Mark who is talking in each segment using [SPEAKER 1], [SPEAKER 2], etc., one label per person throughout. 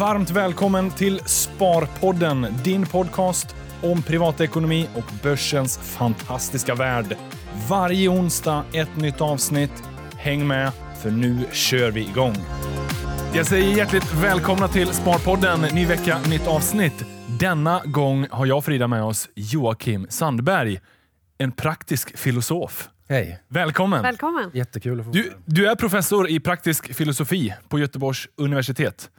[SPEAKER 1] Varmt välkommen till Sparpodden, din podcast om privatekonomi och börsens fantastiska värld. Varje onsdag ett nytt avsnitt. Häng med, för nu kör vi igång. Jag säger hjärtligt välkomna till Sparpodden. Ny vecka, nytt avsnitt. Denna gång har jag och Frida med oss Joakim Sandberg, en praktisk filosof.
[SPEAKER 2] Hej.
[SPEAKER 1] Välkommen!
[SPEAKER 3] Välkommen.
[SPEAKER 2] Jättekul att få
[SPEAKER 1] Du, du är professor i praktisk filosofi på Göteborgs universitet.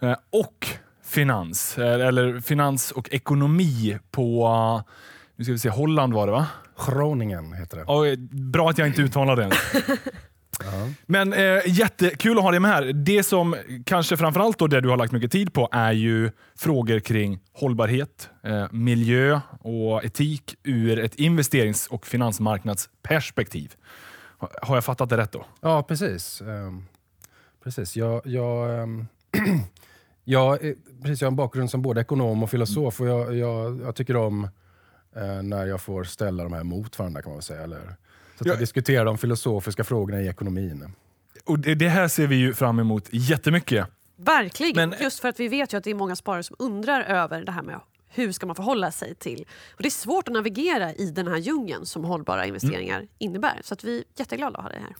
[SPEAKER 1] Eh, Och finans, eh, eller finans och ekonomi på, eh, nu ska vi se, Holland var det va?
[SPEAKER 2] Groningen heter det.
[SPEAKER 1] Ja, bra att jag inte uttalade det. Men eh, jättekul att ha dig med här. Det som kanske framförallt då det du har lagt mycket tid på är ju frågor kring hållbarhet, eh, miljö och etik ur ett investerings och finansmarknadsperspektiv. Har- jag fattat det rätt då?
[SPEAKER 2] Ja, precis. Ehm, precis. Jag, jag, ehm, jag, är- precis. jag har en bakgrund som både ekonom och filosof och jag, jag, jag tycker om eh, när jag får ställa de här mot varandra kan man säga. Eller, så att
[SPEAKER 1] Ja.
[SPEAKER 2] jag diskuterar de filosofiska frågorna i ekonomin.
[SPEAKER 1] Och det, det här ser vi ju fram emot jättemycket.
[SPEAKER 3] Verkligen.
[SPEAKER 1] Men-
[SPEAKER 3] Just för att vi vet ju att det är många sparare som undrar över det här med hur ska man förhålla sig till... Och det är svårt att navigera i den här djungeln som hållbara investeringar innebär. Så att vi är jätteglada att ha dig här.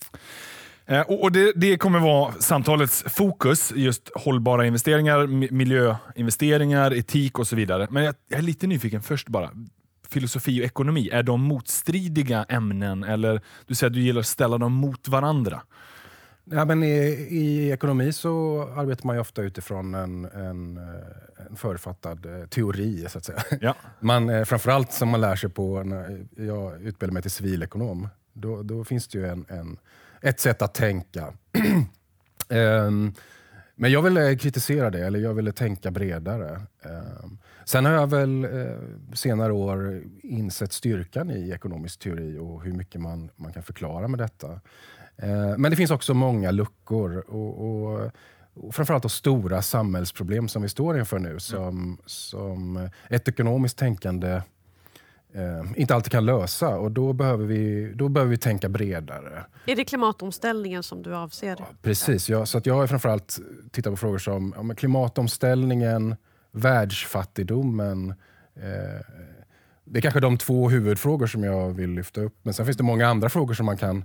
[SPEAKER 1] Eh, och det, det kommer vara samtalets fokus, just hållbara investeringar, mi- miljöinvesteringar, etik och så vidare. Men jag, jag är lite nyfiken först bara. Filosofi och ekonomi, är de motstridiga ämnen? Eller du säger att du gillar att ställa dem mot varandra.
[SPEAKER 2] Ja, men i, I ekonomi så arbetar man ofta utifrån en, en, eh, en författad eh, teori, så att säga.
[SPEAKER 1] Ja.
[SPEAKER 2] Man, framförallt som man lär sig på när jag utbildade mig till civilekonom. Då, då finns det ju en, en, ett sätt att tänka. Ehm, men jag ville kritisera det, eller jag ville tänka bredare. Ehm, sen har jag väl eh, senare år insett styrkan i ekonomisk teori och hur mycket man, man kan förklara med detta. Eh, men det finns också många luckor. Och, och, och framförallt då stora samhällsproblem som vi står inför nu som, som ett ekonomiskt tänkande eh, inte alltid kan lösa. Och då behöver, vi, då behöver vi tänka bredare.
[SPEAKER 3] Är det klimatomställningen som du avser?
[SPEAKER 2] Precis, ja, så att jag har framförallt tittat på frågor som ja, klimatomställningen, världsfattigdomen. Eh, det är kanske de två huvudfrågor som jag vill lyfta upp. Men sen finns det många andra frågor som man kan,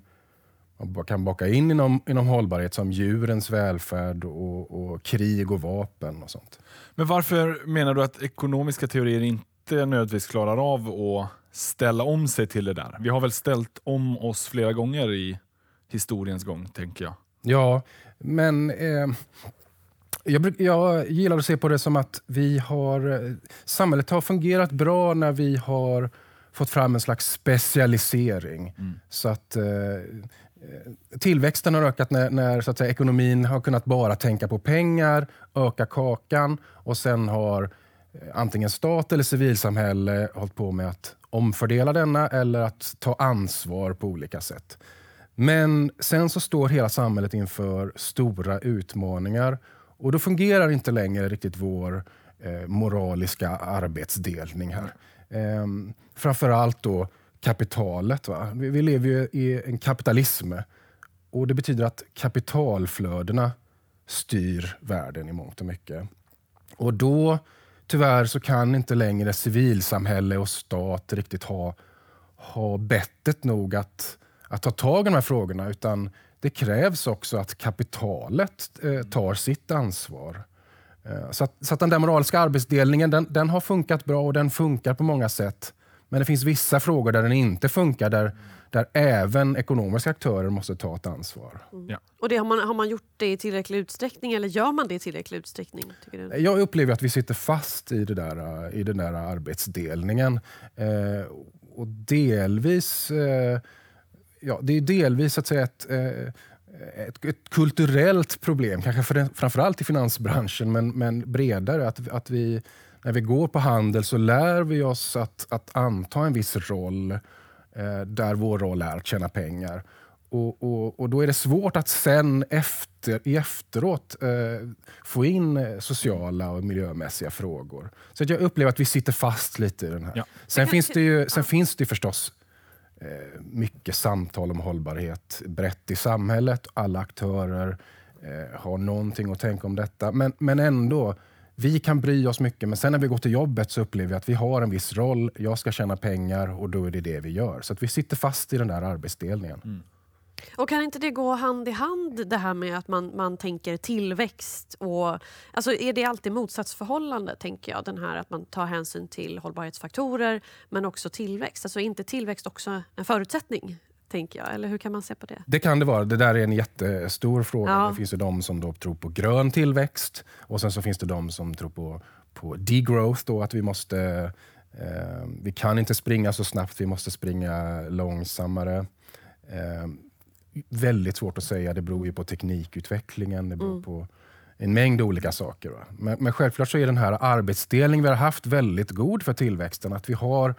[SPEAKER 2] man kan baka in inom, inom hållbarhet som djurens välfärd och, och krig och vapen och sånt.
[SPEAKER 1] Men varför menar du att ekonomiska teorier inte nödvändigtvis klarar av att ställa om sig till det där? Vi har väl ställt om oss flera gånger i historiens gång, tänker jag.
[SPEAKER 2] Ja, men eh, jag, jag gillar att se på det som att vi har, eh, samhället har fungerat bra när vi har fått fram en slags specialisering. Så att eh, eh, tillväxten har ökat när, när så att säga, ekonomin har kunnat bara tänka på pengar, öka kakan och sen har Eh, antingen stat eller civilsamhälle hållit på med att omfördela denna eller att ta ansvar på olika sätt. Men sen så står hela samhället inför stora utmaningar och då fungerar inte längre riktigt vår eh, moraliska arbetsdelning här. Eh, framförallt då kapitalet. Va? Vi, vi lever ju i en kapitalism och det betyder att kapitalflödena styr världen i mångt och mycket. Och då, tyvärr, så kan inte längre civilsamhälle och stat riktigt ha, ha bettet nog att, att ta tag i de här frågorna. Utan det krävs också att kapitalet eh, tar sitt ansvar. Eh, så, att, så att den där moraliska arbetsdelningen den, den har funkat bra och den funkar på många sätt. Men det finns vissa frågor där den inte funkar, där, där även ekonomiska aktörer måste ta ett ansvar.
[SPEAKER 1] Ja.
[SPEAKER 3] Och det har, man, har man gjort det i tillräcklig utsträckning eller gör man det i tillräcklig utsträckning? Tycker du?
[SPEAKER 2] Jag upplever att vi sitter fast i, det där, i den där arbetsdelningen. Eh, och delvis... Eh, ja, det är delvis att säga ett, eh, ett, ett kulturellt problem, kanske för den, framförallt i finansbranschen, men, men bredare. Att, att vi, när vi går på handel så lär vi oss att, att anta en viss roll eh, där vår roll är att tjäna pengar. Och, och, och Då är det svårt att sen efter, i efteråt eh, få in eh, sociala och miljömässiga frågor. Så att jag upplever att vi sitter fast lite i den här.
[SPEAKER 1] Ja.
[SPEAKER 2] Sen, finns det ju, sen finns det ju förstås eh, mycket samtal om hållbarhet brett i samhället. Alla aktörer eh, har någonting att tänka om detta. Men, men ändå, vi kan bry oss mycket, men sen när vi går till jobbet så upplever vi att vi har en viss roll. Jag ska tjäna pengar och då är det det vi gör. Så att vi sitter fast i den där arbetsdelningen.
[SPEAKER 1] Mm.
[SPEAKER 3] Och kan inte det gå hand i hand det här med att man, man tänker tillväxt? Och, alltså är det alltid motsatsförhållande, tänker jag? Den här att man tar hänsyn till hållbarhetsfaktorer men också tillväxt. Alltså är inte tillväxt också en förutsättning? Tänker jag. Eller hur kan man se på det?
[SPEAKER 2] Det kan det vara. Det där är en jättestor fråga.
[SPEAKER 3] Ja.
[SPEAKER 2] Det finns ju de som då tror på grön tillväxt och sen så finns det de som tror på, på degrowth, då, att vi måste eh, vi kan inte springa så snabbt, vi måste springa långsammare. Eh, väldigt svårt att säga, det beror ju på teknikutvecklingen, det beror
[SPEAKER 3] Mm.
[SPEAKER 2] på en mängd olika saker. Men, men självklart så är den här arbetsdelning vi har haft väldigt god för tillväxten. Att vi har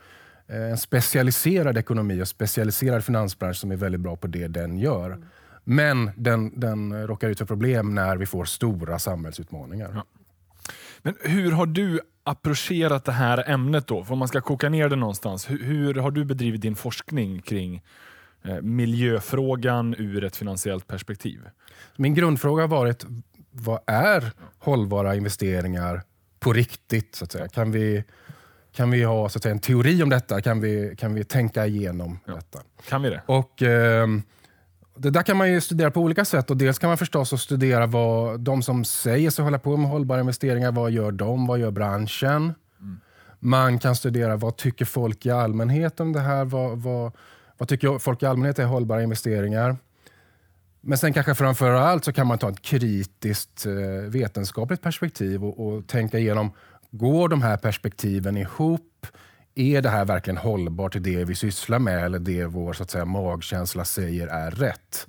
[SPEAKER 2] en specialiserad ekonomi och specialiserad finansbransch som är väldigt bra på det den gör. Men den, den råkar ut för problem när vi får stora samhällsutmaningar.
[SPEAKER 1] Ja. Men hur har du approcherat det här ämnet då? För om man ska koka ner det någonstans. Hur, hur har du bedrivit din forskning kring eh, miljöfrågan ur ett finansiellt perspektiv?
[SPEAKER 2] Min grundfråga har varit, vad är hållbara investeringar på riktigt? Så att säga? Kan, vi, kan vi ha så att säga, en teori om detta? Kan vi, kan vi tänka igenom
[SPEAKER 1] Ja.
[SPEAKER 2] detta?
[SPEAKER 1] Kan vi det?
[SPEAKER 2] Och, ehm, det där kan man ju studera på olika sätt. Och dels kan man förstås studera vad de som säger sig hålla på med hållbara investeringar, vad gör de? Vad gör branschen? Man kan studera vad tycker folk i allmänhet om det här? Vad, vad, vad tycker folk i allmänhet är hållbara investeringar? Men sen kanske framför allt så kan man ta ett kritiskt eh, vetenskapligt perspektiv och, och tänka igenom, går de här perspektiven ihop? Är det här verkligen hållbart till det vi sysslar med eller det vår så att säga, magkänsla säger är rätt?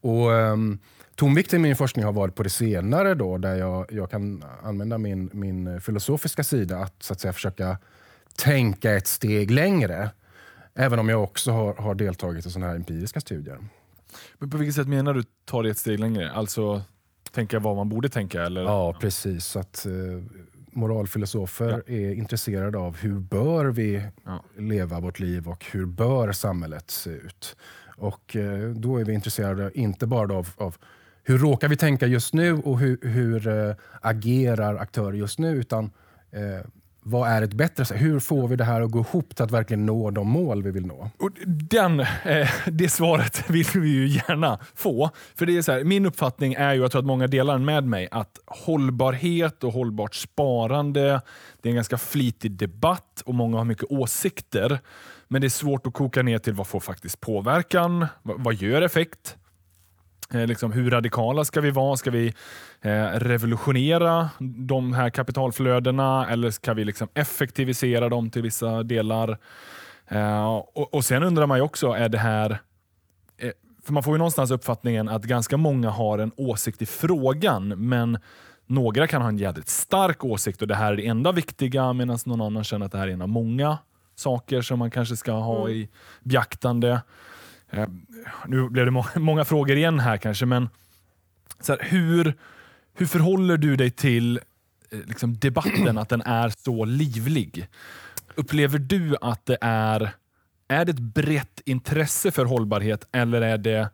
[SPEAKER 2] Och, um, tonvikten i min forskning har varit på det senare då, där jag, jag kan använda min, min filosofiska sida att, så att säga, försöka tänka ett steg längre. Även om jag också har, har deltagit i sådana här empiriska studier.
[SPEAKER 1] Men på vilket sätt menar du ta det ett steg längre? Alltså tänka vad man borde tänka? Eller?
[SPEAKER 2] Ja, precis. Att, moralfilosofer är intresserade av hur bör vi
[SPEAKER 1] Ja.
[SPEAKER 2] leva vårt liv och hur bör samhället se ut? Och eh, då är vi intresserade inte bara av, av hur råkar vi tänka just nu och hur, hur eh, agerar aktörer just nu, utan eh, vad är ett bättre sätt? Hur får vi det här att gå ihop till att verkligen nå de mål vi vill nå?
[SPEAKER 1] Och den, eh, det svaret vill vi ju gärna få. För det är så här, Min uppfattning är ju, jag tror att många delar den med mig, att hållbarhet och hållbart sparande, det är en ganska flitig debatt och många har mycket åsikter. Men det är svårt att koka ner till vad får faktiskt påverkan? Vad, vad gör effekt? Eh, liksom, hur radikala ska vi vara? Ska vi eh, revolutionera de här kapitalflödena eller ska vi liksom effektivisera dem till vissa delar? Eh, och, och Sen undrar man ju också, är det här... Eh, för man får ju någonstans uppfattningen att ganska många har en åsikt i frågan, men några kan ha en jävligt stark åsikt och det här är det enda viktiga, medan någon annan känner att det här är en av många saker som man kanske ska ha i beaktande. Eh, nu blev det må många frågor igen här kanske, men så här, hur, hur förhåller du dig till eh, liksom debatten, att den är så livlig? Upplever du att det är, är det ett brett intresse för hållbarhet eller är det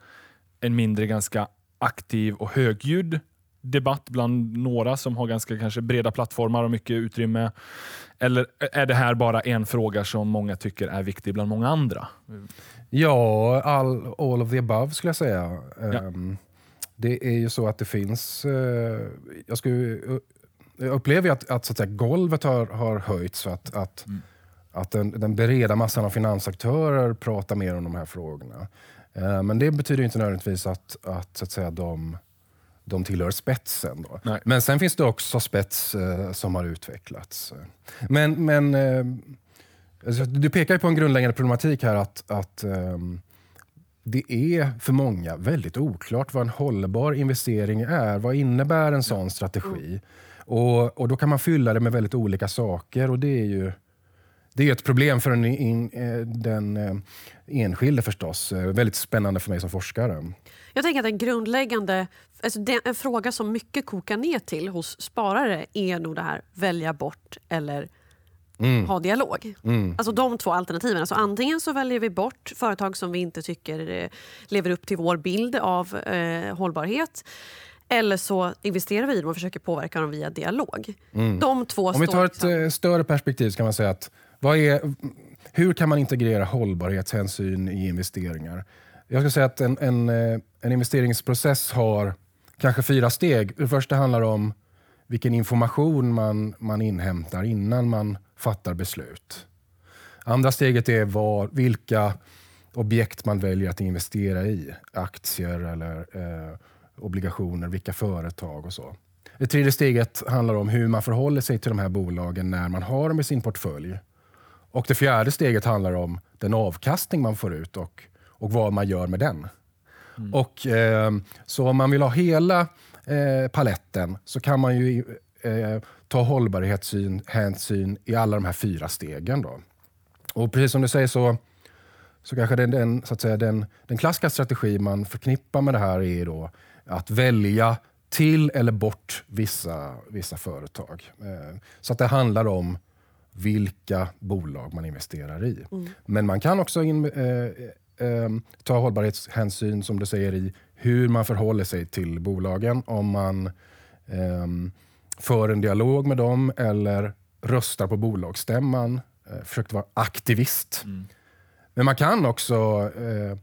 [SPEAKER 1] en mindre ganska aktiv och högljudd debatt bland några som har ganska kanske breda plattformar och mycket utrymme? Eller eh, är det här bara en fråga som många tycker är viktig bland många andra?
[SPEAKER 2] Ja, all, all of the above skulle jag säga.
[SPEAKER 1] Ja.
[SPEAKER 2] Ehm, det är ju så att det finns... eh, jag, skulle, jag upplever ju att, att, så att säga, golvet har, har höjts. Så att, att, att den, den breda massan av finansaktörer pratar mer om de här frågorna. Eh, men det betyder inte nödvändigtvis att, att, så att säga, de, de tillhör spetsen. Då.
[SPEAKER 1] Nej.
[SPEAKER 2] Men sen finns det också spets eh, som har utvecklats. Men, men eh, alltså, du pekar ju på en grundläggande problematik här att, att um, det är för många väldigt oklart vad en hållbar investering är. Vad innebär en sån strategi? Och, och Då kan man fylla det med väldigt olika saker och det är ju det är ett problem för eh, den, in, den enskilde förstås. Eh, väldigt spännande för mig som forskare.
[SPEAKER 3] Jag tänker att en grundläggande alltså en fråga som mycket kokar ner till hos sparare är nog det här välja bort eller ha dialog. Alltså de två alternativen. Alltså antingen så väljer vi bort företag som vi inte tycker eh, lever upp till vår bild av eh, hållbarhet. Eller så investerar vi i dem och försöker påverka dem via dialog.
[SPEAKER 2] Mm.
[SPEAKER 3] De två
[SPEAKER 2] Om vi tar ett
[SPEAKER 3] liksom-
[SPEAKER 2] eh, större perspektiv så kan man säga att vad är, hur kan man integrera hållbarhetshänsyn i investeringar? Jag skulle säga att en, en, eh, en investeringsprocess har kanske fyra steg. Det första handlar om vilken information man, man inhämtar innan man fattar beslut. Andra steget är var, vilka objekt man väljer att investera i. Aktier eller eh, obligationer, vilka företag och så. Det tredje steget handlar om hur man förhåller sig till de här bolagen när man har dem i sin portfölj. Och det fjärde steget handlar om den avkastning man får ut och, och vad man gör med den. Och, eh, så om man vill ha hela eh, paletten så kan man ju eh, ta hållbarhetshänsyn i alla de här fyra stegen. Då. Och precis som du säger så, så kanske den, den, så att säga, den, den klassiska strategi man förknippar med det här är då att välja till eller bort vissa, vissa företag. Eh, så att det handlar om vilka bolag man investerar i. Men man kan också in, eh, eh, ta hållbarhetshänsyn som du säger i hur man förhåller sig till bolagen. Om man eh, för en dialog med dem eller röstar på bolagsstämman. Eh, försöker vara aktivist. Men man kan också eh,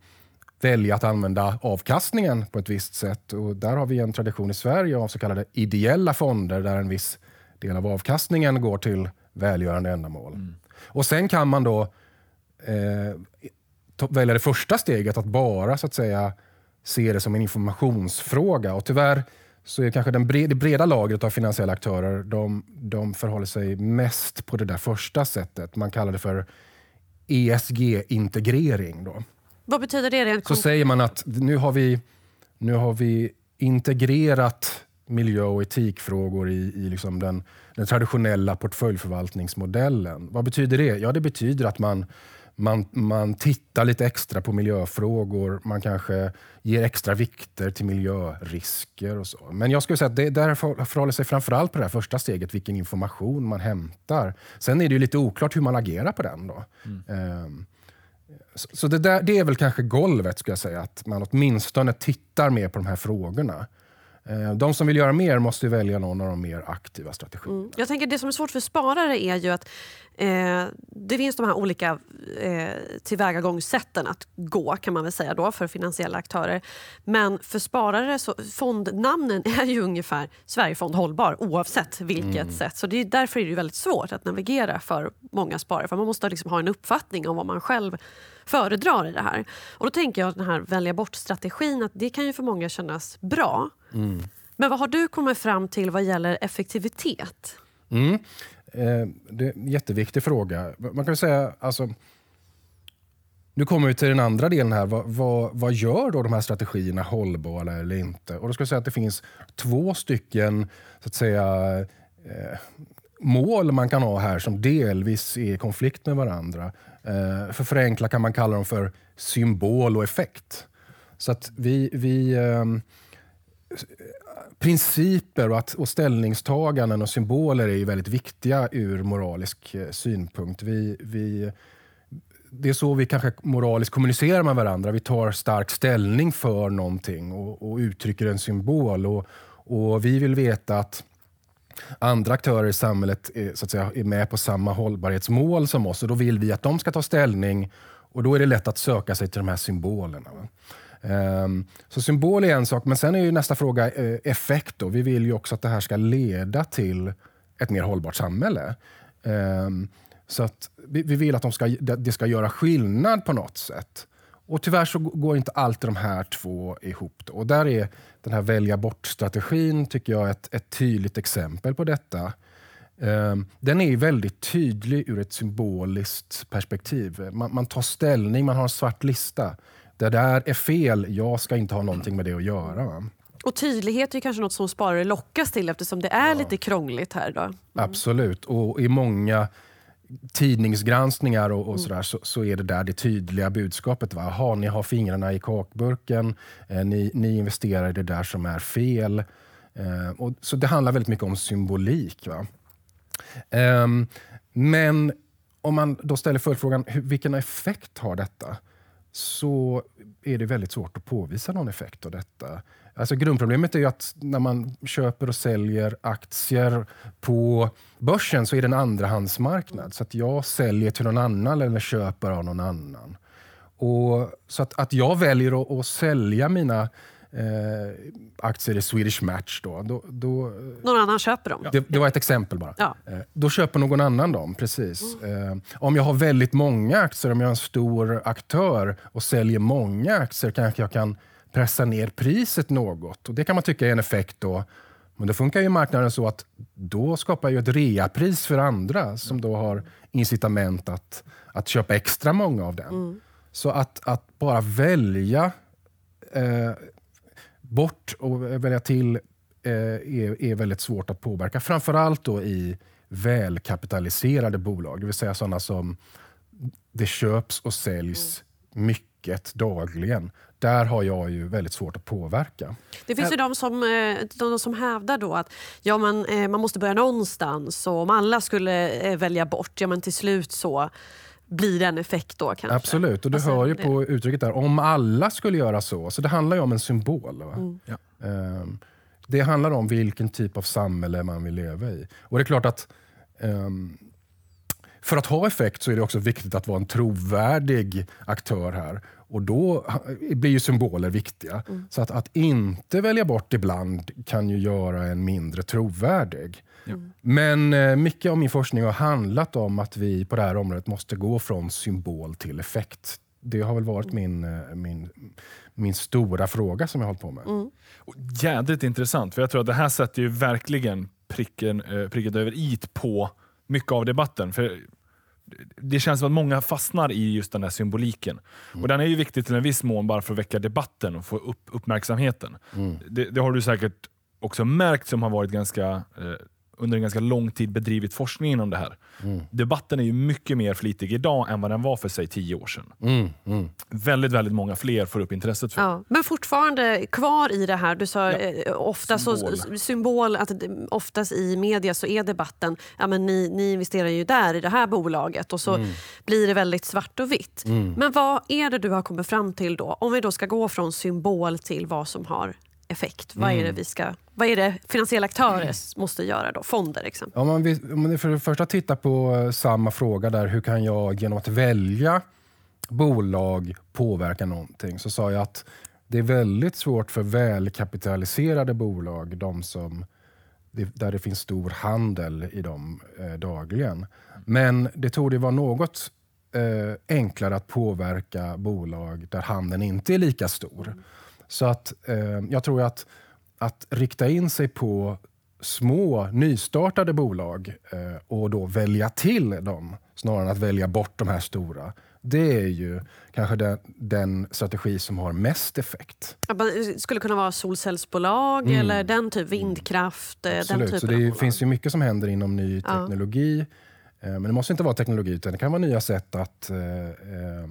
[SPEAKER 2] välja att använda avkastningen på ett visst sätt. Och där har vi en tradition i Sverige av så kallade ideella fonder där en viss del av avkastningen går till välgörande ändamål. Och Sen kan man då eh, välja det första steget att bara så att säga se det som en informationsfråga. Och tyvärr så är kanske den bre, det breda lagret av finansiella aktörer de, de förhåller sig mest på det där första sättet. Man kallar det för ESG-integrering. Då.
[SPEAKER 3] Vad betyder det rent
[SPEAKER 2] Så säger man att nu har vi, nu har vi integrerat miljö och etikfrågor i, i liksom den, den traditionella portföljförvaltningsmodellen. Vad betyder det? Ja, det betyder att man, man, man tittar lite extra på miljöfrågor. Man kanske ger extra vikter till miljörisker och så. Men jag skulle säga att det där för- förhåller sig framförallt på det första steget, vilken information man hämtar. Sen är det ju lite oklart hur man agerar på den. Då. Ehm, så så det, där, det är väl kanske golvet, skulle jag säga. Att man åtminstone tittar mer på de här frågorna. Eh, De som vill göra mer måste välja någon av de mer aktiva strategierna.
[SPEAKER 3] Mm. Jag tänker Det som är svårt för sparare är ju att eh, det finns de här olika eh, tillvägagångssätten att gå kan man väl säga då för finansiella aktörer. Men för sparare, så, fondnamnen är ju ungefär Sverigefond Hållbar oavsett vilket sätt. Så det är, därför är det väldigt svårt att navigera för många sparare. För Man måste liksom ha en uppfattning om vad man själv föredrar i det här. Och då tänker jag att den här välja bort-strategin, att det kan ju för många kännas bra. Mm. Men vad har du kommit fram till vad gäller effektivitet?
[SPEAKER 2] Mm. Eh, det är en jätteviktig fråga. Man kan säga, alltså, nu kommer vi till den andra delen här. Vad, vad, vad gör då de här strategierna hållbara eller inte? Och då ska jag säga att det finns två stycken så att säga, eh, mål man kan ha här som delvis är i konflikt med varandra. Eh, för förenkla kan man kalla dem för symbol och effekt. Så att vi, vi eh, principer och, att, och ställningstaganden och symboler är ju väldigt viktiga ur moralisk eh, synpunkt. Vi, vi, det är så vi kanske moraliskt kommunicerar med varandra. Vi tar stark ställning för någonting och, och uttrycker en symbol. Och, och Vi vill veta att andra aktörer i samhället är, så att säga, är med på samma hållbarhetsmål som oss. Och Då vill vi att de ska ta ställning och då är det lätt att söka sig till de här symbolerna. Va? Ehm, så symbol är en sak, men sen är ju nästa fråga eh, effekt. Då. Vi vill ju också att det här ska leda till ett mer hållbart samhälle. Ehm, så att vi, vi vill att de ska, det ska göra skillnad på något sätt. Och tyvärr så går inte alltid de här två ihop. Då. Och där är den här välja bort-strategin tycker jag ett, ett tydligt exempel på detta. Ehm, den är väldigt tydlig ur ett symboliskt perspektiv. Man, man tar ställning, man har en svart lista. Det där är fel, jag ska inte ha någonting med det att göra.
[SPEAKER 3] Och tydlighet är kanske något som sparare lockas till eftersom det är lite krångligt här idag.
[SPEAKER 2] Absolut. Och i många tidningsgranskningar och, och sådär, så, så är det där det tydliga budskapet. Va? Aha, ni har fingrarna i kakburken, eh, ni, ni investerar i det där som är fel. Eh, och, så det handlar väldigt mycket om symbolik. Va? Ehm, men om man då ställer följdfrågan, hur- vilken effekt har detta? Så är det väldigt svårt att påvisa någon effekt av detta. Alltså grundproblemet är ju att när man köper och säljer aktier på börsen så är det en andrahandsmarknad. Så att jag säljer till någon annan eller köper av någon annan. Och, så att, att jag väljer att, att sälja mina eh, aktier i Swedish Match. Då, då, då,
[SPEAKER 3] någon annan köper dem?
[SPEAKER 2] Det, det var ett exempel bara.
[SPEAKER 3] Ja.
[SPEAKER 2] Eh, då köper någon annan dem, precis. Mm. Eh, om jag har väldigt många aktier, om jag är en stor aktör och säljer många aktier kanske jag kan pressa ner priset något. Och Det kan man tycka är en effekt då. Men då funkar ju marknaden så att då skapar jag ett reapris för andra som då har incitament att, att köpa extra många av den. Mm. Så att, att bara välja eh, bort och välja till eh, är, är väldigt svårt att påverka. Framförallt då i välkapitaliserade bolag, det vill säga sådana som det köps och säljs mm. mycket dagligen. Där har jag ju väldigt svårt att påverka.
[SPEAKER 3] Det finns ju de som, eh, de som hävdar då att ja, man, eh, man måste börja någonstans och om alla skulle välja bort, ja men till slut så blir det en effekt då kanske.
[SPEAKER 2] Absolut, och du hör ju det? på uttrycket där, om alla skulle göra så. Så det handlar ju om en symbol. Mm. Ja. Um, det handlar om vilken typ av samhälle man vill leva i. Och det är klart att um, för att ha effekt så är det också viktigt att vara en trovärdig aktör här. Och då blir ju symboler viktiga. Mm. Så att, att inte välja bort ibland kan ju göra en mindre trovärdig. Mm. Men eh, mycket av min forskning har handlat om att vi på det här området måste gå från symbol till effekt. Det har väl varit mm. min, eh, min, min stora fråga som jag har hållit på med. Mm.
[SPEAKER 1] jädrigt intressant, för jag tror att det här sätter ju verkligen pricken, eh, pricken över it på mycket av debatten. För det känns som att många fastnar i just den här symboliken. Mm. Och Den är ju viktig till en viss mån bara för att väcka debatten och få upp uppmärksamheten. Mm. Det, det, har du säkert också märkt som har varit ganska eh, under en ganska lång tid bedrivit forskning inom det här. Mm. Debatten är ju mycket mer flitig idag än vad den var för sig tio år sedan. Mm. Mm. Väldigt, väldigt många fler får upp intresset för
[SPEAKER 3] ja. Men fortfarande kvar i det här, du sa ja. eh, ofta symbol. Så, symbol att oftast i media så är debatten, ja men ni, ni investerar ju där i det här bolaget och så mm. blir det väldigt svart och vitt. Mm. Men vad är det du har kommit fram till då? Om vi då ska gå från symbol till vad som har effekt. Vad är det mm. vi ska vad är det finansiella aktörer måste göra då? Fonder exempelvis?
[SPEAKER 2] Om man, vill, om man för det första tittar på eh, samma fråga där, hur kan jag genom att välja bolag påverka någonting? Så sa jag att det är väldigt svårt för välkapitaliserade bolag, de som, där det finns stor handel i dem eh, dagligen. Men det tog det vara något eh, enklare att påverka bolag där handeln inte är lika stor. Så att eh, jag tror att att rikta in sig på små nystartade bolag eh, och då välja till dem snarare än att välja bort de här stora. Det är ju kanske den, den strategi som har mest effekt.
[SPEAKER 3] Det skulle kunna vara solcellsbolag mm. eller den typ vindkraft. Eh,
[SPEAKER 2] Absolut.
[SPEAKER 3] Den
[SPEAKER 2] så det finns ju mycket som händer inom ny teknologi. Ja. Eh, men det måste inte vara teknologi utan det kan vara nya sätt att eh, eh,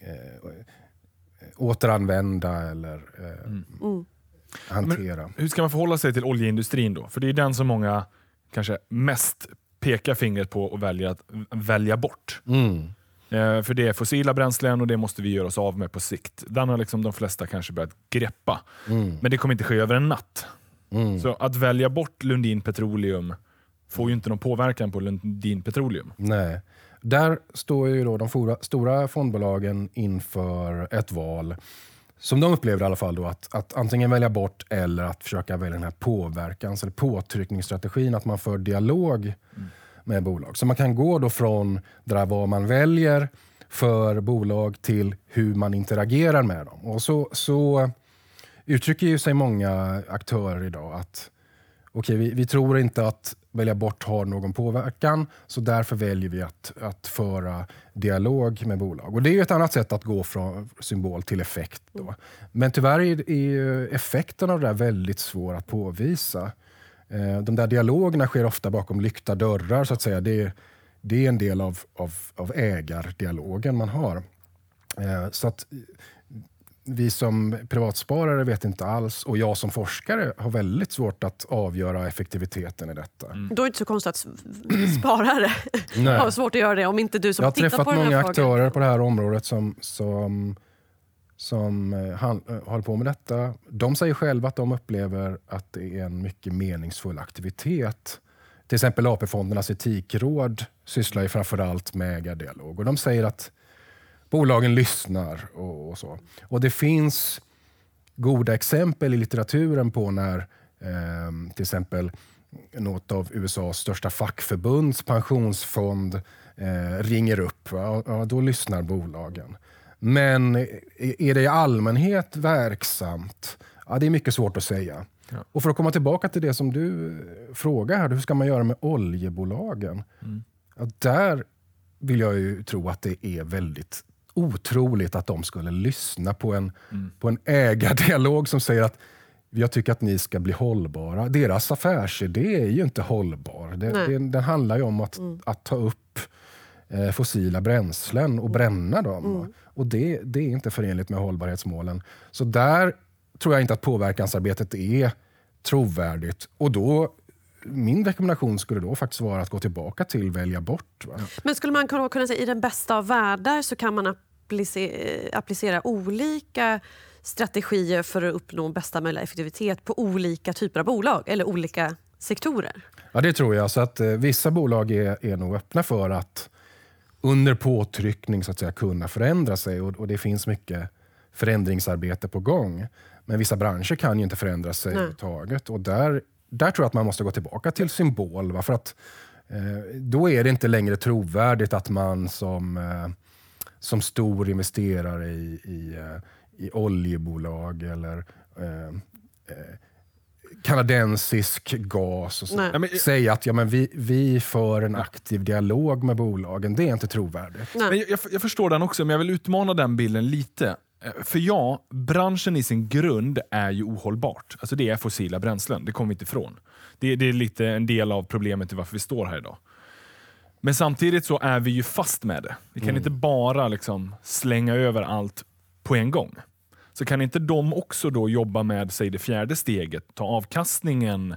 [SPEAKER 2] eh återanvända eller eh, mm. Mm hantera. Men
[SPEAKER 1] hur ska man förhålla sig till oljeindustrin då? För det är den som många kanske mest pekar fingret på och väljer att välja bort. Mm. Eh, för det är fossila bränslen och det måste vi göra oss av med på sikt. Den har liksom de flesta kanske börjat greppa. Mm. Men det kommer inte ske över en natt. Mm. Så att välja bort Lundin Petroleum får ju inte någon påverkan på Lundin Petroleum.
[SPEAKER 2] Nej. Där står ju då de stora fondbolagen inför ett val som de upplever i alla fall, då, att, att antingen välja bort eller att försöka välja den här påverkans eller påtryckningsstrategin, att man för dialog mm. med bolag. Så man kan gå då från det där vad man väljer för bolag till hur man interagerar med dem. Och så, så uttrycker ju sig många aktörer idag att okay, vi, vi tror inte att välja bort har någon påverkan. Så därför väljer vi att, att föra dialog med bolag. Och Det är ett annat sätt att gå från symbol till effekt. Då. Men tyvärr är, är effekten av det där väldigt svår att påvisa. Eh, de där dialogerna sker ofta bakom lyckta dörrar. så att säga. Det, det är en del av, av, av ägardialogen man har. Eh, så att vi som privatsparare vet inte alls och jag som forskare har väldigt svårt att avgöra effektiviteten i detta.
[SPEAKER 3] Mm. Då är det inte så konstigt att sparare har svårt att göra det om inte du som
[SPEAKER 2] Jag har
[SPEAKER 3] tittar
[SPEAKER 2] träffat
[SPEAKER 3] på
[SPEAKER 2] många aktörer på det här området som, som, som eh, han, eh, håller på med detta. De säger själva att de upplever att det är en mycket meningsfull aktivitet. Till exempel AP-fondernas etikråd sysslar ju framförallt med ägardialog och de säger att bolagen lyssnar och, och så. Och det finns goda exempel i litteraturen på när eh, till exempel något av USAs största fackförbunds pensionsfond eh, ringer upp. Ja, då lyssnar bolagen. Men är det i allmänhet verksamt? Ja, det är mycket svårt att säga. Ja. Och För att komma tillbaka till det som du frågar, här, hur ska man göra med oljebolagen? Mm. Ja, där vill jag ju tro att det är väldigt otroligt att de skulle lyssna på en, mm. på en ägardialog som säger att jag tycker att ni ska bli hållbara. Deras affärsidé är ju inte hållbar. Det, det, den handlar ju om att, mm. att ta upp eh, fossila bränslen och bränna dem. Mm. Och det, det är inte förenligt med hållbarhetsmålen. Så där tror jag inte att påverkansarbetet är trovärdigt. Och då min rekommendation skulle då faktiskt vara att gå tillbaka till välja bort. Va?
[SPEAKER 3] Men skulle man kunna säga i den bästa av världar så kan man applicera, applicera olika strategier för att uppnå bästa möjliga effektivitet på olika typer av bolag eller olika sektorer?
[SPEAKER 2] Ja, det tror jag. Så att, eh, vissa bolag är, är nog öppna för att under påtryckning så att säga, kunna förändra sig och, och det finns mycket förändringsarbete på gång. Men vissa branscher kan ju inte förändra sig överhuvudtaget. Och där, där tror jag att man måste gå tillbaka till symbol. Va? För att, eh, då är det inte längre trovärdigt att man som, eh, som stor investerare i, i, eh, i oljebolag eller eh, eh, kanadensisk gas och så. Nej. Säga att ja, men vi, vi för en aktiv dialog med bolagen, det är inte trovärdigt.
[SPEAKER 1] Men jag, jag, förstår den också, men jag vill utmana den bilden lite. För ja, branschen i sin grund är ju ohållbart. Alltså det är fossila bränslen, det kommer vi inte ifrån. Det, det är lite en del av problemet till varför vi står här idag. Men samtidigt så är vi ju fast med det. Vi kan mm. inte bara liksom slänga över allt på en gång. Så kan inte de också då jobba med säg det fjärde steget, ta avkastningen,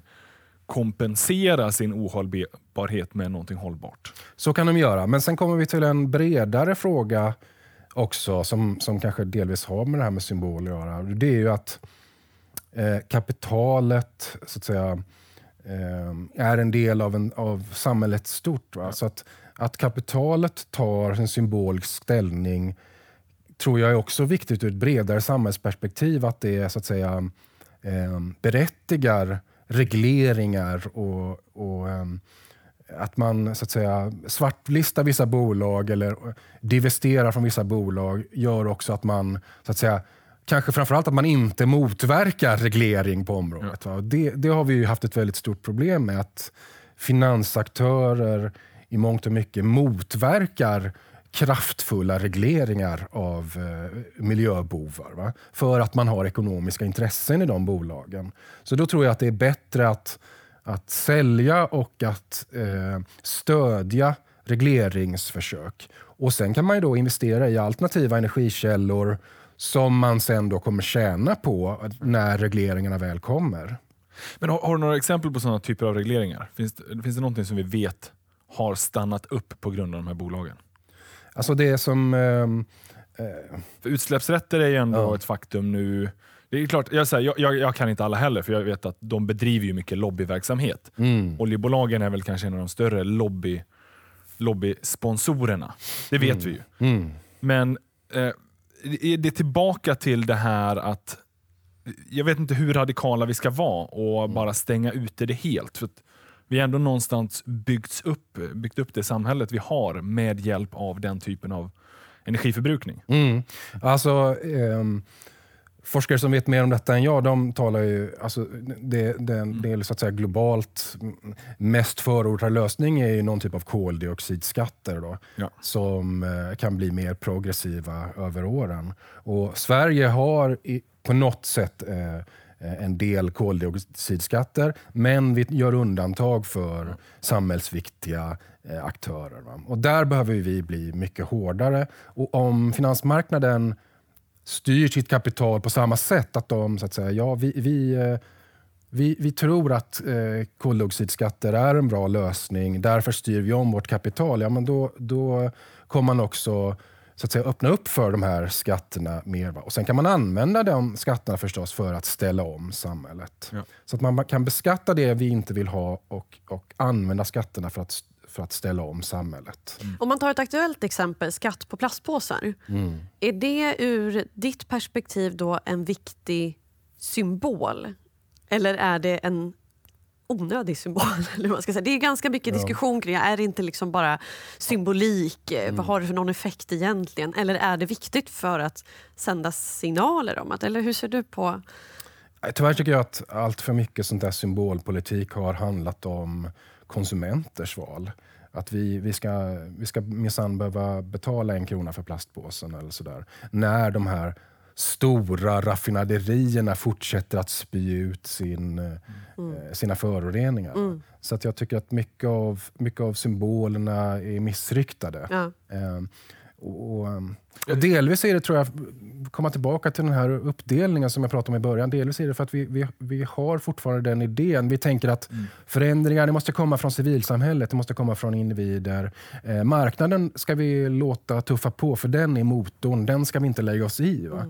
[SPEAKER 1] kompensera sin ohållbarhet med någonting hållbart?
[SPEAKER 2] Så kan de göra, men sen kommer vi till en bredare fråga också som, som kanske delvis har med det här med symbol att göra. Det är ju att eh, kapitalet så att säga, eh, är en del av, en, av samhället stort. Va? Så att, att kapitalet tar en symbolisk ställning tror jag är också viktigt ur ett bredare samhällsperspektiv. Att det så att säga, eh, berättigar regleringar och, och eh, att man så att säga, svartlistar vissa bolag eller divesterar från vissa bolag gör också att man så att säga, kanske framförallt att man inte motverkar reglering på området. Ja. Det, det, har vi haft ett väldigt stort problem med. Att finansaktörer i mångt och mycket motverkar kraftfulla regleringar av eh, miljöbovar. Va? För att man har ekonomiska intressen i de bolagen. Så då tror jag att det är bättre att, att sälja och att eh, stödja regleringsförsök. Och Sen kan man då investera i alternativa energikällor som man sen då kommer tjäna på när regleringarna väl kommer.
[SPEAKER 1] Men har, har du några exempel på sådana typer av regleringar? Finns, finns det någonting som vi vet har stannat upp på grund av de här bolagen?
[SPEAKER 2] Alltså det som... Ehm,
[SPEAKER 1] eh, För utsläppsrätter är ju ändå ja. ett faktum nu. Det är klart, jag, säger, jag, jag, kan inte alla heller, för jag vet att de bedriver ju mycket lobbyverksamhet. Mm. Oljebolagen är väl kanske en av de större lobby, lobbysponsorerna. Det vet mm. vi ju. Mm. Men eh, är det tillbaka till det här att jag vet inte hur radikala vi ska vara och mm. bara stänga ute det helt. För vi har ändå någonstans byggts upp, byggt upp det samhället vi har med hjälp av den typen av energiförbrukning.
[SPEAKER 2] Mm. Alltså, eh, forskare som vet mer om detta än jag, de talar ju... Alltså, det, det, mm. det är så att säga globalt mest förordade lösning är ju någon typ av koldioxidskatter då, ja. som eh, kan bli mer progressiva över åren. Och Sverige har i, på något sätt eh, en del koldioxidskatter, men vi gör undantag för samhällsviktiga eh, aktörer. Och där behöver vi bli mycket hårdare. Och om finansmarknaden styr sitt kapital på samma sätt, att de så att säga, ja, vi, vi, eh, vi, vi tror att eh, koldioxidskatter är en bra lösning, därför styr vi om vårt kapital. Ja, men då, då kommer man också så att säga, öppna upp för de här skatterna mer. Va? Och Sen kan man använda de skatterna förstås för att ställa om samhället.
[SPEAKER 1] Ja.
[SPEAKER 2] Så att man kan beskatta det vi inte vill ha och, och använda skatterna för att, för att ställa om samhället.
[SPEAKER 3] Om man tar ett aktuellt exempel, skatt på plastpåsar.
[SPEAKER 2] Mm.
[SPEAKER 3] Är det ur ditt perspektiv då en viktig symbol? Eller är det en onödig symbol? Eller man ska säga. Det är ganska mycket diskussion kring. Är det inte liksom bara symbolik?
[SPEAKER 2] Mm.
[SPEAKER 3] Vad har det för någon effekt egentligen? Eller är det viktigt för att sända signaler om att... Eller hur ser du på...
[SPEAKER 2] Tyvärr tycker jag att allt för mycket sånt där symbolpolitik har handlat om konsumenters val. Att vi, vi ska, vi ska minsann behöva betala en krona för plastpåsen eller sådär. När de här stora raffinaderierna fortsätter att spy ut sin, eh, sina föroreningar. Så att jag tycker att mycket av, mycket av symbolerna är missriktade.
[SPEAKER 3] Ja.
[SPEAKER 2] Och, och, och delvis är det, tror jag, komma tillbaka till den här uppdelningen som jag pratade om i början. Delvis är det för att vi, vi, vi har fortfarande den idén. Vi tänker att förändringar det måste komma från civilsamhället, det måste komma från individer. Eh, marknaden ska vi låta tuffa på, för den är motorn. Den ska vi inte lägga oss i. Va? Eh,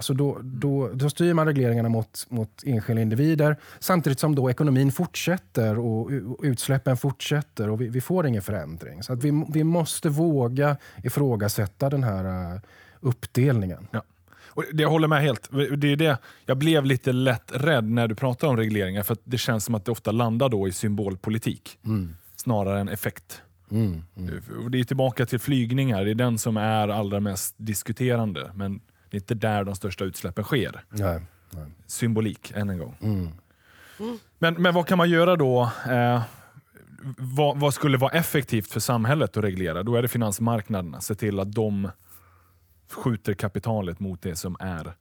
[SPEAKER 2] Så då, då, då styr man regleringarna mot, mot enskilda individer samtidigt som då ekonomin fortsätter och utsläppen fortsätter och vi, vi får ingen förändring. Så att vi, vi måste våga ifrågasätta den här eh, uppdelningen.
[SPEAKER 1] Ja. Och det, jag håller med helt. Det är det. Jag blev lite lätt rädd när du pratar om regleringar för att det känns som att det ofta landar då i symbolpolitik snarare än effekt.
[SPEAKER 2] Mm.
[SPEAKER 1] Och Det är tillbaka till flygningar, det är den som är allra mest diskuterande. Men det är inte där de största utsläppen sker.
[SPEAKER 2] Nej, nej.
[SPEAKER 1] Symbolik, än en gång.
[SPEAKER 2] Mm.
[SPEAKER 1] Men, men vad kan man göra då? Eh, vad, vad skulle vara effektivt för samhället att reglera? Då är det finansmarknaderna. Se till att de skjuter kapitalet mot det som är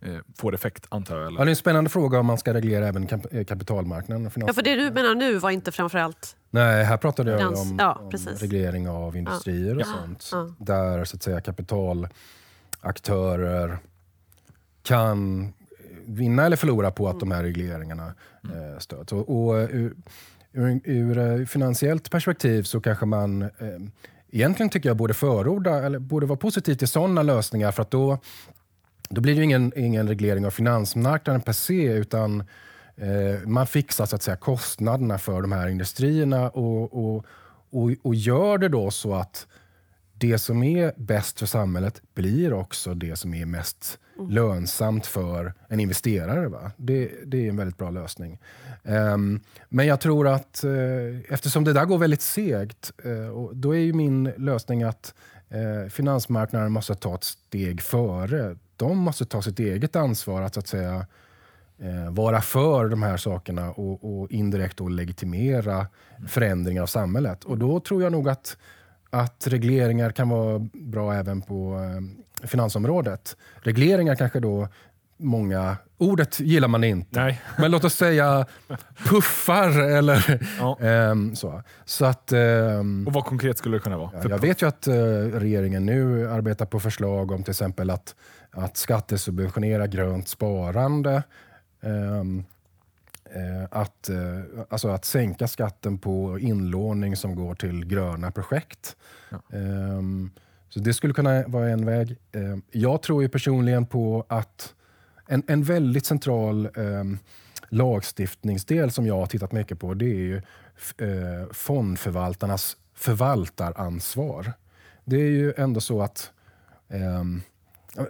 [SPEAKER 1] eh, får effekt, antar jag.
[SPEAKER 2] Ja,
[SPEAKER 1] Eller?
[SPEAKER 2] det är en spännande fråga om man ska reglera även kap eh, kapitalmarknaden.
[SPEAKER 3] Ja, för det du menar nu var inte framförallt...
[SPEAKER 2] Nej, här pratade jag
[SPEAKER 3] Finans-
[SPEAKER 2] om,
[SPEAKER 3] ja,
[SPEAKER 2] om reglering av industrier och
[SPEAKER 3] Ja.
[SPEAKER 2] sånt.
[SPEAKER 3] Ja.
[SPEAKER 2] Där så att säga kapitalaktörer kan vinna eller förlora på att de här regleringarna eh, stöds. Och, och ur, ur, ur eh, finansiellt perspektiv så kanske man eh, egentligen tycker jag borde förorda, eller borde vara positiv till sådana lösningar för att då, då blir det ingen, ingen reglering av finansmarknaden per se utan eh, man fixar så att säga kostnaderna för de här industrierna och, och, och, och gör det då så att det som är bäst för samhället blir också det som är mest lönsamt för en investerare. Va? Det, det är en väldigt bra lösning. Ehm, men jag tror att eh, eftersom det där går väldigt segt, och då är ju min lösning att eh, finansmarknaden måste ta ett steg före. De måste ta sitt eget ansvar att, så att säga vara för de här sakerna och, och indirekt då legitimera förändringar av samhället. Och då tror jag nog att, att regleringar kan vara bra även på eh, finansområdet. Regleringar kanske då många... Ordet gillar man inte.
[SPEAKER 1] Nej.
[SPEAKER 2] Men låt oss säga puffar eller
[SPEAKER 1] Ja.
[SPEAKER 2] ehm, så. Så att... ehm,
[SPEAKER 1] Och vad konkret skulle det kunna vara?
[SPEAKER 2] Ja, jag vet ju att eh, regeringen nu arbetar på förslag om till exempel att, att skattesubventionera grönt sparande. Ehm, eh, att, eh, alltså att sänka skatten på inlåning som går till gröna projekt. Ehm, så det skulle kunna vara en väg. Ehm, jag tror ju personligen på att en, en väldigt central ehm, lagstiftningsdel som jag har tittat mycket på det är ju eh, fondförvaltarnas förvaltaransvar. Det är ju ändå så att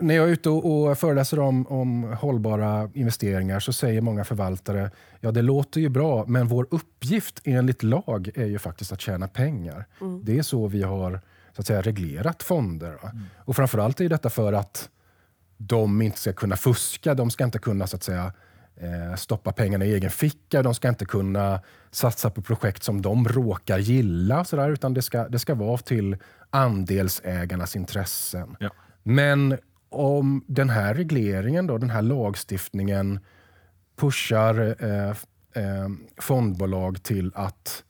[SPEAKER 2] när jag är ute och, och föreläser om, om hållbara investeringar så säger många förvaltare ja det låter ju bra men vår uppgift enligt lag är ju faktiskt att tjäna pengar. Det är så vi har så att säga, reglerat fonder. Va? Och framförallt är detta för att de inte ska kunna fuska. De ska inte kunna så att säga, eh, stoppa pengarna i egen ficka. De ska inte kunna satsa på projekt som de råkar gilla. Så där, utan det ska, det ska vara till andelsägarnas intressen.
[SPEAKER 1] Ja.
[SPEAKER 2] Men om den här regleringen, då, den här lagstiftningen pushar eh, eh, fondbolag till att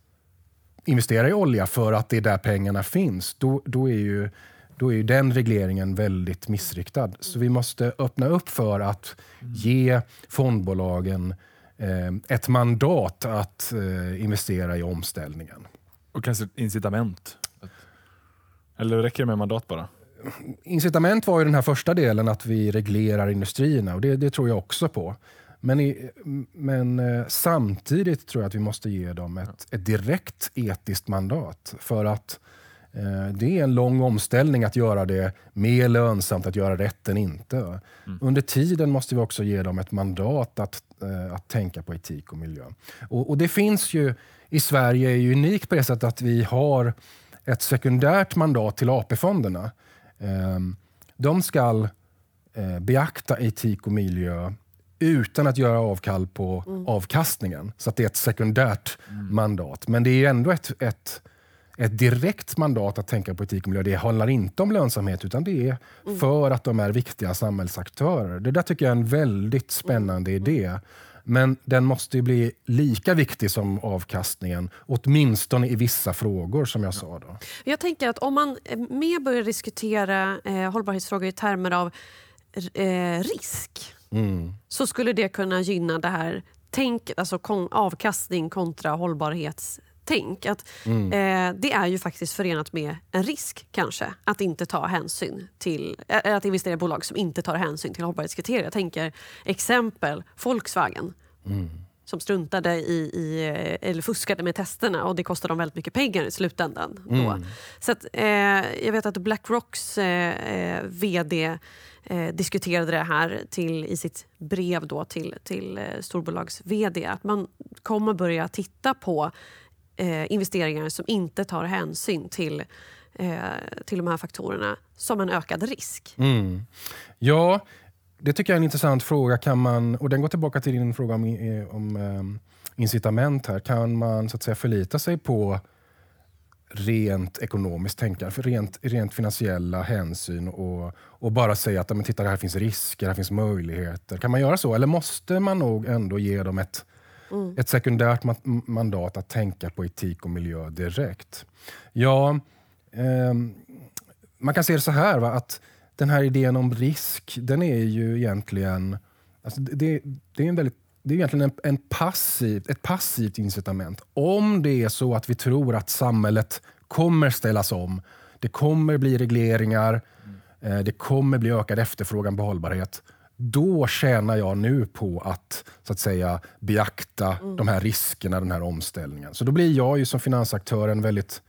[SPEAKER 2] investera i olja för att det är där pengarna finns, då, då, är, ju, då är ju den regleringen väldigt missriktad. Så vi måste öppna upp för att ge fondbolagen eh, ett mandat att eh, investera i omställningen.
[SPEAKER 1] Och kanske incitament? Eller räcker det med mandat bara?
[SPEAKER 2] Incitament var ju den här första delen, att vi reglerar industrierna. och Det, det tror jag också på. Men, i, men eh, samtidigt tror jag att vi måste ge dem ett, ett direkt etiskt mandat. För att eh, det är en lång omställning att göra det mer lönsamt att göra rätt än inte. Mm. Under tiden måste vi också ge dem ett mandat att, eh, att tänka på etik och miljö. Och, och det finns ju i Sverige är unikt på det sättet att vi har ett sekundärt mandat till AP-fonderna. Ehm, de ska eh, beakta etik och miljö utan att göra avkall på mm. avkastningen. Så att det är ett sekundärt mm. mandat. Men det är ändå ett, ett, ett direkt mandat att tänka på etik och miljö. Det handlar inte om lönsamhet utan det är mm. för att de är viktiga samhällsaktörer. Det där tycker jag är en väldigt spännande mm. idé. Men den måste bli lika viktig som avkastningen, åtminstone i vissa frågor som jag sa. Då.
[SPEAKER 3] Jag tänker att om man mer börjar diskutera eh, hållbarhetsfrågor i termer av eh, risk mm. så skulle det kunna gynna det här tänket, alltså avkastning kontra hållbarhetstänk. Att, mm. eh, det är ju faktiskt förenat med en risk kanske att inte ta hänsyn till, äh, att investera i bolag som inte tar hänsyn till hållbarhetskriterier. Jag tänker exempel Volkswagen. Mm som struntade i, i, eller fuskade med testerna och det kostade dem väldigt mycket pengar i slutändan. Mm. Så att, eh, jag vet att Blackrocks eh, eh VD eh, diskuterade det här till, i sitt brev då till, till eh, storbolags-VD. Att man kommer börja titta på eh, investeringar som inte tar hänsyn till, eh, till de här faktorerna som en ökad risk.
[SPEAKER 2] Mm. Ja, det tycker jag är en intressant fråga. Kan man, och den går tillbaka till din fråga om, eh, om eh, incitament. här. Kan man så att säga, förlita sig på rent ekonomiskt tänkande, för rent, rent finansiella hänsyn och, och bara säga att men titta, här finns risker, här finns möjligheter. Kan man göra så? Eller måste man nog ändå ge dem ett, mm. ett sekundärt mandat att tänka på etik och miljö direkt? Ja, eh, man kan se det så här, va? att den här idén om risk, den är ju egentligen... Alltså det, det är en väldigt det är egentligen en, en passiv, ett passivt incitament. Om det är så att vi tror att samhället kommer ställas om, det kommer bli regleringar, mm. det kommer bli ökad efterfrågan på hållbarhet. Då tjänar jag nu på att, så att säga, beakta mm. de här riskerna, den här omställningen. Så då blir jag ju som finansaktör en väldigt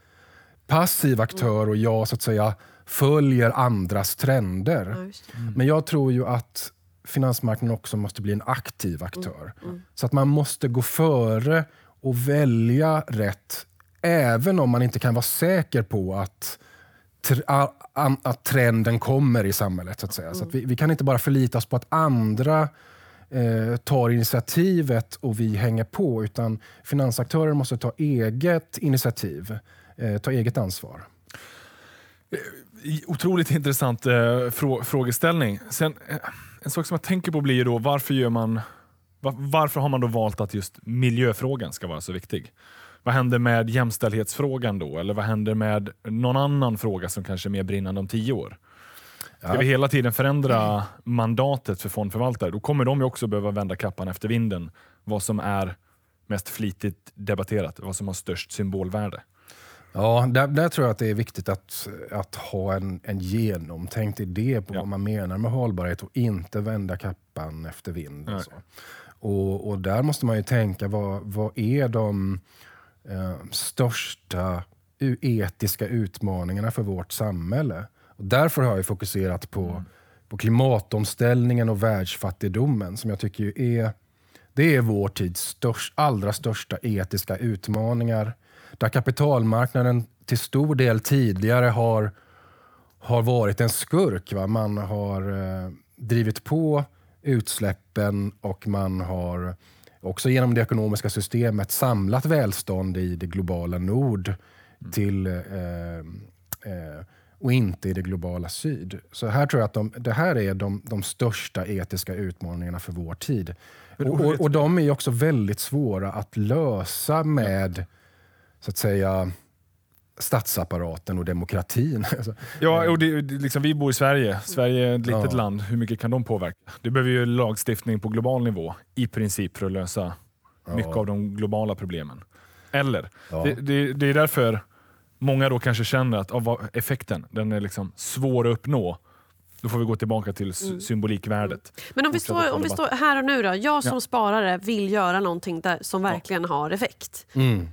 [SPEAKER 2] passiv aktör och jag så att säga följer andras trender. Mm. Men jag tror ju att finansmarknaden också måste bli en aktiv aktör. Mm. Mm. Så att man måste gå före och välja rätt även om man inte kan vara säker på att, att trenden kommer i samhället. Så att säga. Så att vi, vi, kan inte bara förlita oss på att andra eh, tar initiativet och vi hänger på. Utan finansaktörer måste ta eget initiativ, eh, ta eget ansvar.
[SPEAKER 1] Eh, otroligt intressant eh, frå frågeställning. Sen, eh, en sak som jag tänker på blir då varför, gör man, var, varför har man då valt att just miljöfrågan ska vara så viktig? Vad händer med jämställdhetsfrågan då? Eller vad händer med någon annan fråga som kanske är mer brinnande om tio år? Ska ja. vi hela tiden förändra mandatet för fondförvaltare, då kommer de ju också behöva vända kappan efter vinden. Vad som är mest flitigt debatterat, vad som har störst symbolvärde.
[SPEAKER 2] Ja, där, där, tror jag att det är viktigt att, att ha en, en genomtänkt idé på ja. vad man menar med hållbarhet och inte vända kappan efter vind. Och. Och, och, där måste man ju tänka, vad, vad är de eh, största etiska utmaningarna för vårt samhälle? Och därför har jag fokuserat på, mm. på klimatomställningen och världsfattigdomen som jag tycker är, det är vår tids störst, allra största etiska utmaningar där kapitalmarknaden till stor del tidigare har, har varit en skurk. Va? Man har eh, drivit på utsläppen och man har också genom det ekonomiska systemet samlat välstånd i det globala nord mm. till, eh, eh, och inte i det globala syd. Så här tror jag att de, det här är de, de största etiska utmaningarna för vår tid. Och, och, och de är också väldigt svåra att lösa med så att säga statsapparaten och demokratin.
[SPEAKER 1] Alltså, ja, och det, liksom, vi bor i Sverige. Sverige är ett litet ja. land. Hur mycket kan de påverka? Det behöver ju lagstiftning på global nivå i princip för att lösa ja. mycket av de globala problemen. Eller, ja. det, det, det, är därför många då kanske känner att av effekten den är liksom svår att uppnå. Då får vi gå tillbaka till mm. symbolikvärdet.
[SPEAKER 3] Men om vi, står, om vi står här och nu då. Jag som ja. sparare vill göra någonting där, som verkligen ja. har effekt. Mm.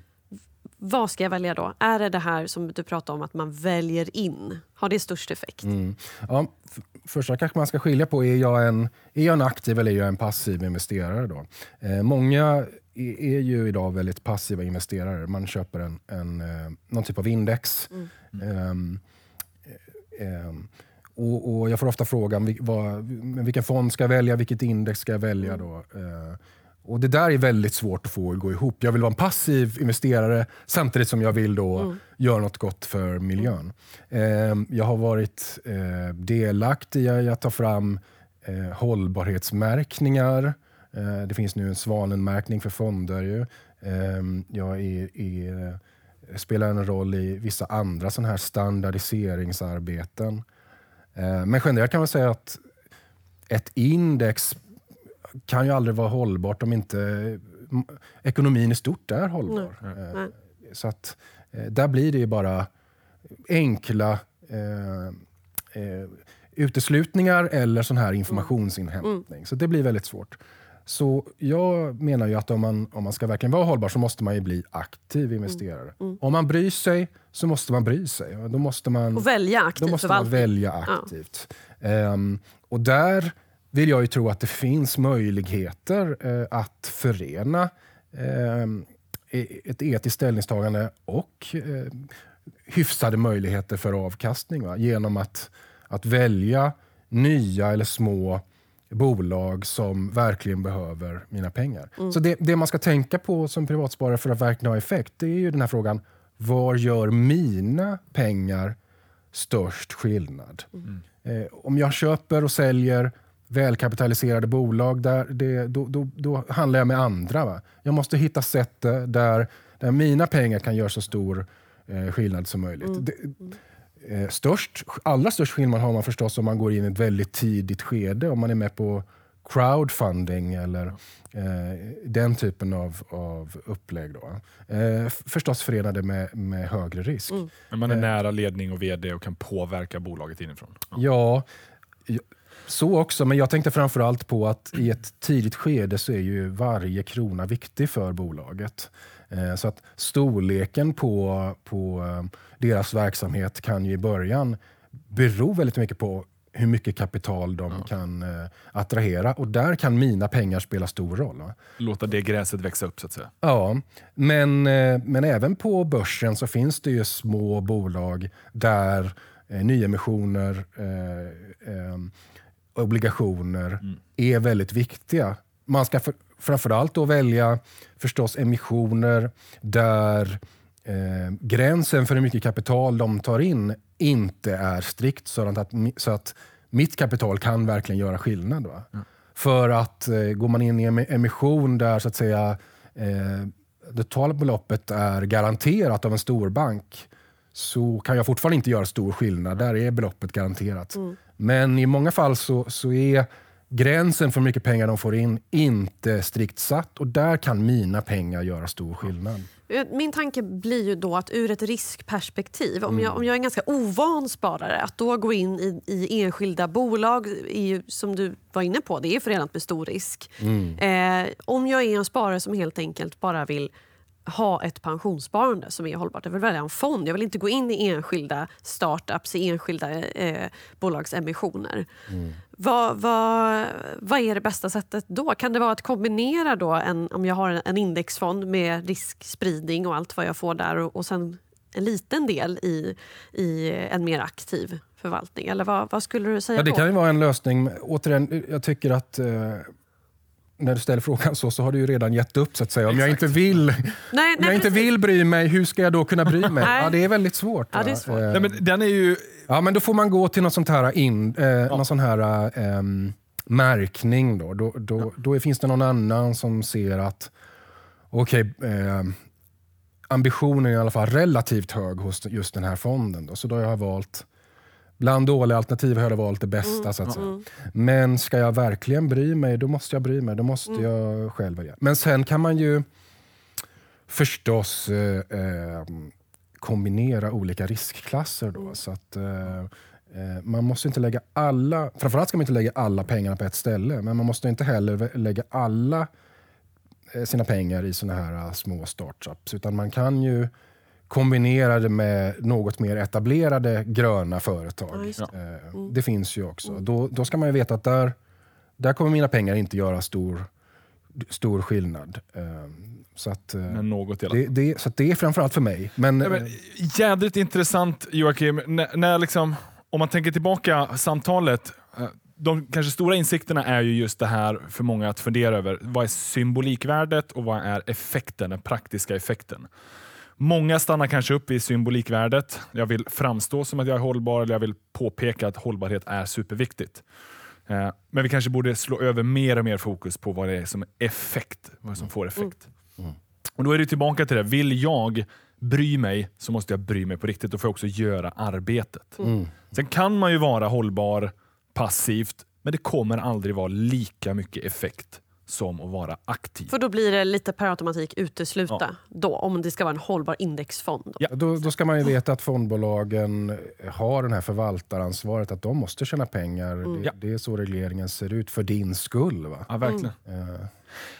[SPEAKER 3] Vad ska jag välja då? Är det det här som du pratar om att man väljer in? Har det störst effekt? Mm.
[SPEAKER 2] Ja, första kanske man ska skilja på, är jag en, är jag en aktiv eller är jag en passiv investerare? Då? Eh, många är, är, ju idag väldigt passiva investerare. Man köper en, en, eh, någon typ av index. Mm. Um, um, och, och, Jag får ofta frågan vad, vilken fond ska jag välja, vilket index ska jag välja? Mm. Då? Och Det där är väldigt svårt att få att gå ihop. Jag vill vara en passiv investerare samtidigt som jag vill då mm. göra något gott för miljön. Mm. jag har varit eh, delaktig i att ta fram eh, hållbarhetsmärkningar. Eh, det finns nu en Svanenmärkning för fonder. Ju. Ehm, jag är, är, spelar en roll i vissa andra såna här standardiseringsarbeten. men generellt kan man säga att ett index kan ju aldrig vara hållbart om inte ekonomin i stort är hållbar. Nej. Nej. Så att, eh, där blir det ju bara enkla eh, eh, uteslutningar eller sån här informationsinhämtning. Mm. Så det blir väldigt svårt. Så jag menar ju att om man, om man ska verkligen vara hållbar så måste man ju bli aktiv investerare. Mm. Mm. Om man bryr sig så måste man bry sig. Då måste man,
[SPEAKER 3] och välja aktivt.
[SPEAKER 2] Då måste man välja aktivt. Ja. Um, och där vill jag ju tro att det finns möjligheter eh, att förena eh, e-, ett etiskt ställningstagande och eh, hyfsade möjligheter för avkastning. Va? Genom att, att välja nya eller små bolag som verkligen behöver mina pengar. Mm. Så det, det, man ska tänka på som privatsparare för att verkligen ha effekt, det är ju den här frågan, var gör mina pengar störst skillnad? Mm. Eh, om jag köper och säljer välkapitaliserade bolag, där det, då, då, då handlar jag med andra. Va? Jag måste hitta sätt där, där mina pengar kan göra så stor eh, skillnad som möjligt. Mm. Det, eh, störst, allra störst skillnad har man förstås om man går in i ett väldigt tidigt skede. Om man är med på crowdfunding eller eh, den typen av, av upplägg. Då. Eh, förstås förenade med, med högre risk. Mm.
[SPEAKER 1] Men man är eh, nära ledning och vd och kan påverka bolaget inifrån?
[SPEAKER 2] Ja, ja så också, men jag tänkte framförallt på att i ett tidigt skede så är ju varje krona viktig för bolaget. Eh, så att storleken på, på eh, deras verksamhet kan ju i början bero väldigt mycket på hur mycket kapital de ja. kan eh, attrahera. Och där kan mina pengar spela stor roll. Va?
[SPEAKER 1] Låta det gräset växa upp så att säga.
[SPEAKER 2] Ja, men, men även på börsen så finns det ju små bolag där eh, nyemissioner eh, obligationer mm. är väldigt viktiga. Man ska för, framförallt då välja förstås emissioner där eh, gränsen för hur mycket kapital de tar in inte är strikt sådant att, så att mitt kapital kan verkligen göra skillnad. Va? Mm. För att eh, går man in i en emission där så att säga eh, det totala beloppet är garanterat av en storbank så kan jag fortfarande inte göra stor skillnad. Där är beloppet garanterat. Mm. Men i många fall så, så är gränsen för hur mycket pengar de får in inte strikt satt och där kan mina pengar göra stor skillnad.
[SPEAKER 3] Min tanke blir ju då att ur ett riskperspektiv, om, jag, mm. om jag är en ganska ovan sparare, att då gå in i, i enskilda bolag är ju, som du var inne på, det är förenat med stor risk. Mm. Eh, om jag är en sparare som helt enkelt bara vill ha ett pensionssparande som är hållbart. Jag vill välja en fond. Jag vill inte gå in i enskilda startups, i enskilda eh, bolagsemissioner. Mm. Vad, vad, vad är det bästa sättet då? Kan det vara att kombinera då en, om jag har en indexfond med riskspridning och allt vad jag får där och, och sen en liten del i, i en mer aktiv förvaltning? Eller vad, vad skulle du säga
[SPEAKER 2] ja, Det
[SPEAKER 3] då?
[SPEAKER 2] kan ju vara en lösning. Återigen, jag tycker att eh, när du ställer frågan så, så har du ju redan gett upp. så att säga. Om jag inte vill, nej, nej, om jag inte vill bry mig, hur ska jag då kunna bry mig? ja, det är väldigt svårt.
[SPEAKER 3] Ja, det är svårt.
[SPEAKER 1] Nej, men den är ju...
[SPEAKER 2] Ja, men då får man gå till någon, sånt här in, eh, ja. någon sån här eh, märkning. Då. Då, då, ja. då finns det någon annan som ser att okej, okay, eh, ambitionen är i alla fall relativt hög hos just den här fonden. Då. Så då har jag valt Bland dåliga alternativ har jag valt det bästa. Mm. så att säga. Mm. Men ska jag verkligen bry mig, då måste jag bry mig. Då måste mm. jag själv välja. Men sen kan man ju förstås eh, eh, kombinera olika riskklasser. Då, så att, eh, eh, man måste inte lägga alla, framförallt ska man inte lägga alla pengarna på ett ställe, men man måste inte heller lägga alla eh, sina pengar i såna här uh, små startups. Utan man kan ju kombinera det med något mer etablerade gröna företag.
[SPEAKER 3] Ja,
[SPEAKER 2] det. Eh,
[SPEAKER 3] Mm.
[SPEAKER 2] det finns ju också. Då, då ska man ju veta att där, där kommer mina pengar inte göra stor, stor skillnad. Eh, så att, eh,
[SPEAKER 1] Men något i
[SPEAKER 2] det, det, så att det är framförallt för mig. Men,
[SPEAKER 1] Ja, men, jädrigt intressant Joakim, när, när liksom, om man tänker tillbaka samtalet. De kanske stora insikterna är ju just det här för många att fundera över. Vad är symbolikvärdet och vad är effekten, den praktiska effekten? Många stannar kanske upp vid symbolikvärdet. Jag vill framstå som att jag är hållbar eller jag vill påpeka att hållbarhet är superviktigt. Eh, Men vi kanske borde slå över mer och mer fokus på vad det är som är effekt, vad som får effekt. Och Då är det tillbaka till det, vill jag bry mig så måste jag bry mig på riktigt. Då får jag också göra arbetet.
[SPEAKER 2] mm,
[SPEAKER 1] Sen kan man ju vara hållbar passivt, men det kommer aldrig vara lika mycket effekt som att vara aktiv.
[SPEAKER 3] För då blir det lite per automatik utesluta
[SPEAKER 1] Ja.
[SPEAKER 3] då, om det ska vara en hållbar indexfond. Då.
[SPEAKER 1] Ja.
[SPEAKER 2] Då, då ska man ju veta att fondbolagen har det här förvaltaransvaret, att de måste tjäna pengar. Det,
[SPEAKER 1] Ja.
[SPEAKER 2] det är så regleringen ser ut, för din skull. Va?
[SPEAKER 1] Ja, verkligen.
[SPEAKER 2] Eh,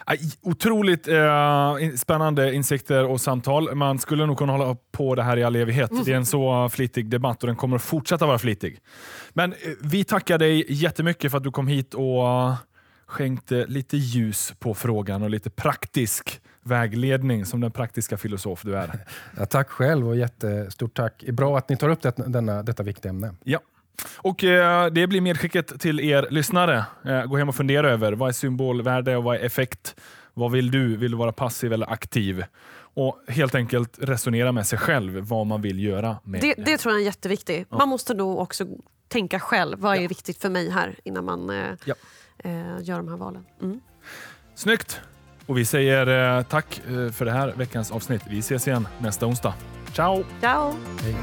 [SPEAKER 1] Aj, Otroligt eh, spännande insikter och samtal. Man skulle nog kunna hålla på det här i all evighet. Det är en så flitig debatt och den kommer att fortsätta vara flitig. Men eh, vi tackar dig jättemycket för att du kom hit och skänkte lite ljus på frågan och lite praktisk vägledning som den praktiska filosof du är.
[SPEAKER 2] ja, tack själv och jättestort tack. Det är bra att ni tar upp det, denna, detta viktiga ämne.
[SPEAKER 1] Ja. Och eh, Det blir medskicket till er lyssnare. Eh, gå hem och fundera över vad är symbolvärde och vad är effekt? Vad vill du? Vill du vara passiv eller aktiv? Och helt enkelt resonera med sig själv vad man vill göra med
[SPEAKER 3] Det,
[SPEAKER 1] det.
[SPEAKER 3] det tror jag är jätteviktigt. Man måste nog också tänka själv. Vad är viktigt för mig här innan man eh,
[SPEAKER 1] Ja.
[SPEAKER 3] Eh, gör de här valen. Mm.
[SPEAKER 1] Snyggt! Och vi säger eh, tack eh, för det här veckans avsnitt. Vi ses igen nästa onsdag. Ciao!
[SPEAKER 3] Ciao!
[SPEAKER 2] Hej.